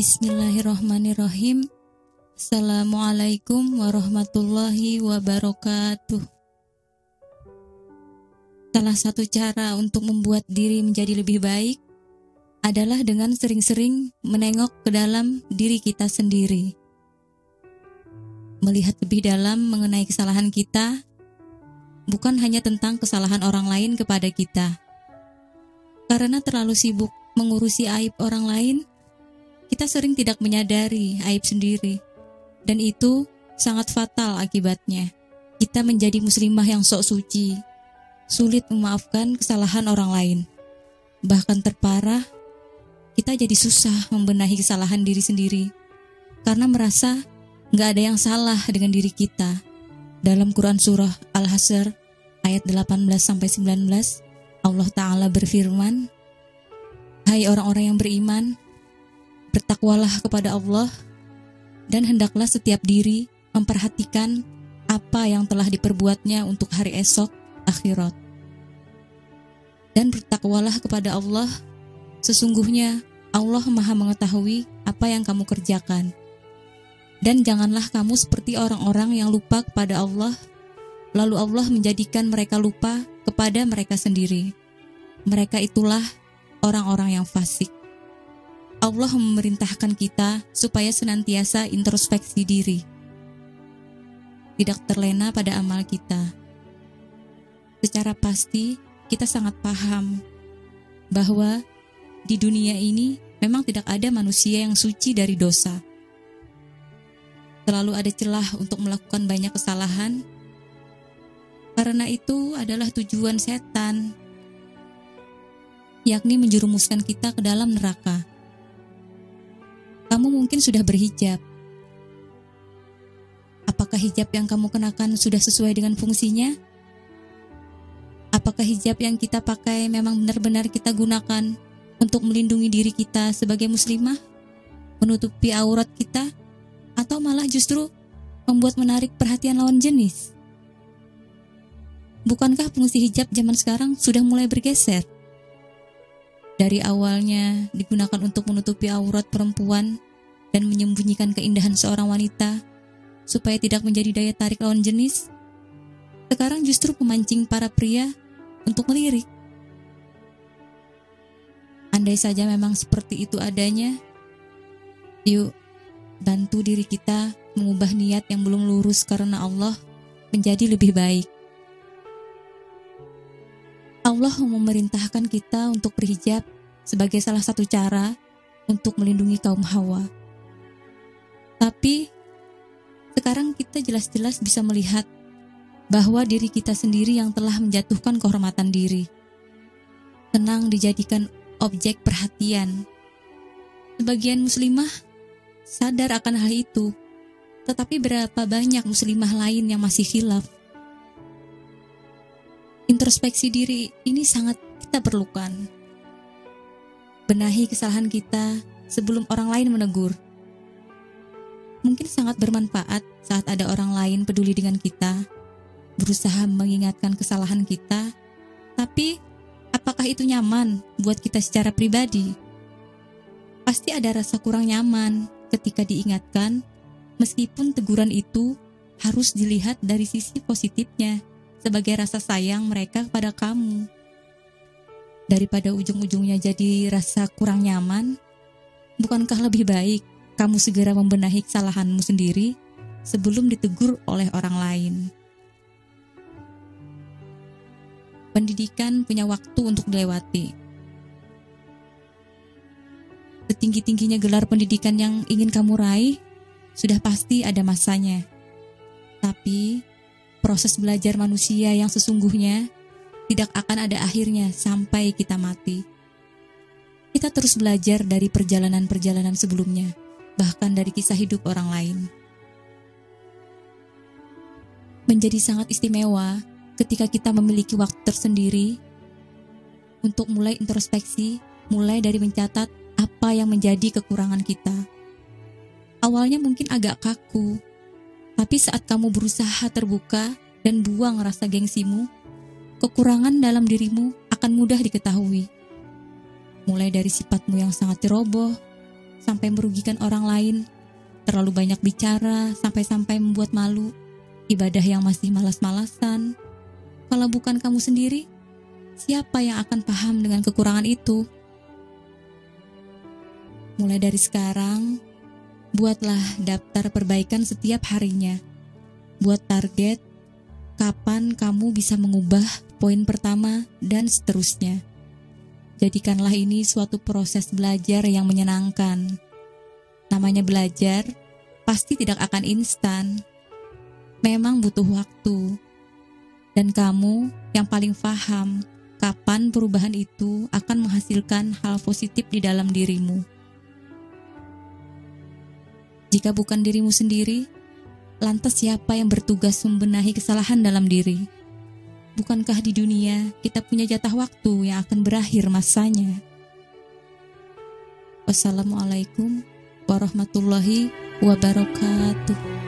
Bismillahirrahmanirrahim. Assalamualaikum warahmatullahi wabarakatuh. Salah satu cara untuk membuat diri menjadi lebih baik adalah dengan sering-sering menengok ke dalam diri kita sendiri. Melihat lebih dalam mengenai kesalahan kita, bukan hanya tentang kesalahan orang lain kepada kita. Karena terlalu sibuk mengurusi aib orang lain, kita sering tidak menyadari aib sendiri, dan itu sangat fatal akibatnya. Kita menjadi muslimah yang sok suci, sulit memaafkan kesalahan orang lain. Bahkan terparah, kita jadi susah membenahi kesalahan diri sendiri karena merasa nggak ada yang salah dengan diri kita. Dalam Quran Surah Al-Hasr ayat 18-19, Allah Ta'ala berfirman, Hai orang-orang yang beriman, Bertakwalah kepada Allah dan hendaklah setiap diri memperhatikan apa yang telah diperbuatnya untuk hari esok akhirat. Dan bertakwalah kepada Allah, sesungguhnya Allah Maha mengetahui apa yang kamu kerjakan. Dan janganlah kamu seperti orang-orang yang lupa kepada Allah, lalu Allah menjadikan mereka lupa kepada mereka sendiri. Mereka itulah orang-orang yang fasik. Allah memerintahkan kita supaya senantiasa introspeksi diri, tidak terlena pada amal kita. Secara pasti, kita sangat paham bahwa di dunia ini memang tidak ada manusia yang suci dari dosa. Selalu ada celah untuk melakukan banyak kesalahan, karena itu adalah tujuan setan, yakni menjerumuskan kita ke dalam neraka kamu mungkin sudah berhijab. Apakah hijab yang kamu kenakan sudah sesuai dengan fungsinya? Apakah hijab yang kita pakai memang benar-benar kita gunakan untuk melindungi diri kita sebagai muslimah? Menutupi aurat kita? Atau malah justru membuat menarik perhatian lawan jenis? Bukankah fungsi hijab zaman sekarang sudah mulai bergeser? Dari awalnya digunakan untuk menutupi aurat perempuan dan menyembunyikan keindahan seorang wanita supaya tidak menjadi daya tarik lawan jenis, sekarang justru memancing para pria untuk melirik. Andai saja memang seperti itu adanya, yuk bantu diri kita mengubah niat yang belum lurus karena Allah menjadi lebih baik. Allah memerintahkan kita untuk berhijab sebagai salah satu cara untuk melindungi kaum Hawa. Tapi sekarang kita jelas-jelas bisa melihat bahwa diri kita sendiri yang telah menjatuhkan kehormatan diri. Tenang dijadikan objek perhatian. Sebagian muslimah sadar akan hal itu, tetapi berapa banyak muslimah lain yang masih hilaf Introspeksi diri ini sangat kita perlukan. Benahi kesalahan kita sebelum orang lain menegur. Mungkin sangat bermanfaat saat ada orang lain peduli dengan kita, berusaha mengingatkan kesalahan kita, tapi apakah itu nyaman buat kita secara pribadi? Pasti ada rasa kurang nyaman ketika diingatkan, meskipun teguran itu harus dilihat dari sisi positifnya sebagai rasa sayang mereka kepada kamu. Daripada ujung-ujungnya jadi rasa kurang nyaman, bukankah lebih baik kamu segera membenahi kesalahanmu sendiri sebelum ditegur oleh orang lain? Pendidikan punya waktu untuk dilewati. Setinggi-tingginya gelar pendidikan yang ingin kamu raih, sudah pasti ada masanya. Tapi proses belajar manusia yang sesungguhnya tidak akan ada akhirnya sampai kita mati. Kita terus belajar dari perjalanan-perjalanan sebelumnya, bahkan dari kisah hidup orang lain. Menjadi sangat istimewa ketika kita memiliki waktu tersendiri untuk mulai introspeksi, mulai dari mencatat apa yang menjadi kekurangan kita. Awalnya mungkin agak kaku, tapi saat kamu berusaha terbuka dan buang rasa gengsimu, kekurangan dalam dirimu akan mudah diketahui. Mulai dari sifatmu yang sangat ceroboh, sampai merugikan orang lain, terlalu banyak bicara sampai-sampai membuat malu, ibadah yang masih malas-malasan. Kalau bukan kamu sendiri, siapa yang akan paham dengan kekurangan itu? Mulai dari sekarang, buatlah daftar perbaikan setiap harinya. Buat target kapan kamu bisa mengubah poin pertama dan seterusnya. Jadikanlah ini suatu proses belajar yang menyenangkan. Namanya belajar pasti tidak akan instan. Memang butuh waktu. Dan kamu yang paling paham kapan perubahan itu akan menghasilkan hal positif di dalam dirimu. Jika bukan dirimu sendiri, lantas siapa yang bertugas membenahi kesalahan dalam diri? Bukankah di dunia kita punya jatah waktu yang akan berakhir masanya? Wassalamualaikum warahmatullahi wabarakatuh.